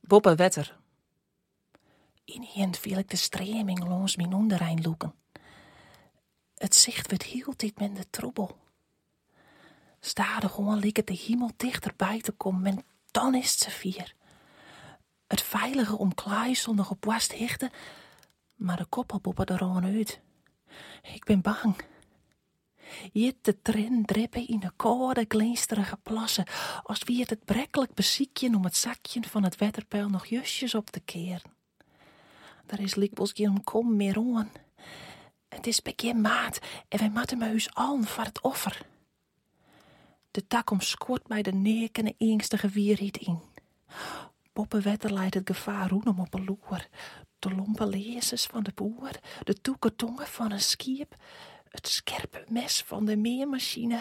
Boppe wetter. Ineen viel ik de streming langs mijn onderijn loeken. Het zicht werd heel dit minder troebel. Stade gewoon het de hemel dichterbij te komen en dan is het ze vier. Het veilige omklaai nog op wast hichten, maar de koppelpoppen er al uit. Ik ben bang. De trin drippen in de koude, glinsterige plassen, als wie het het brekkelijk beziekje om het zakje van het wetterpeil nog justjes op te keren. Daar is likbos geen kom meer aan. Het is bij maat en wij moeten me huis allen voor het offer. De tak omscoort mij de nek en de engstige wierheid in. Poppenwetter leidt het gevaar roenem op een loer. De lompe lezers van de boer, de toeketongen van een schip, het scherpe mes van de meermachine.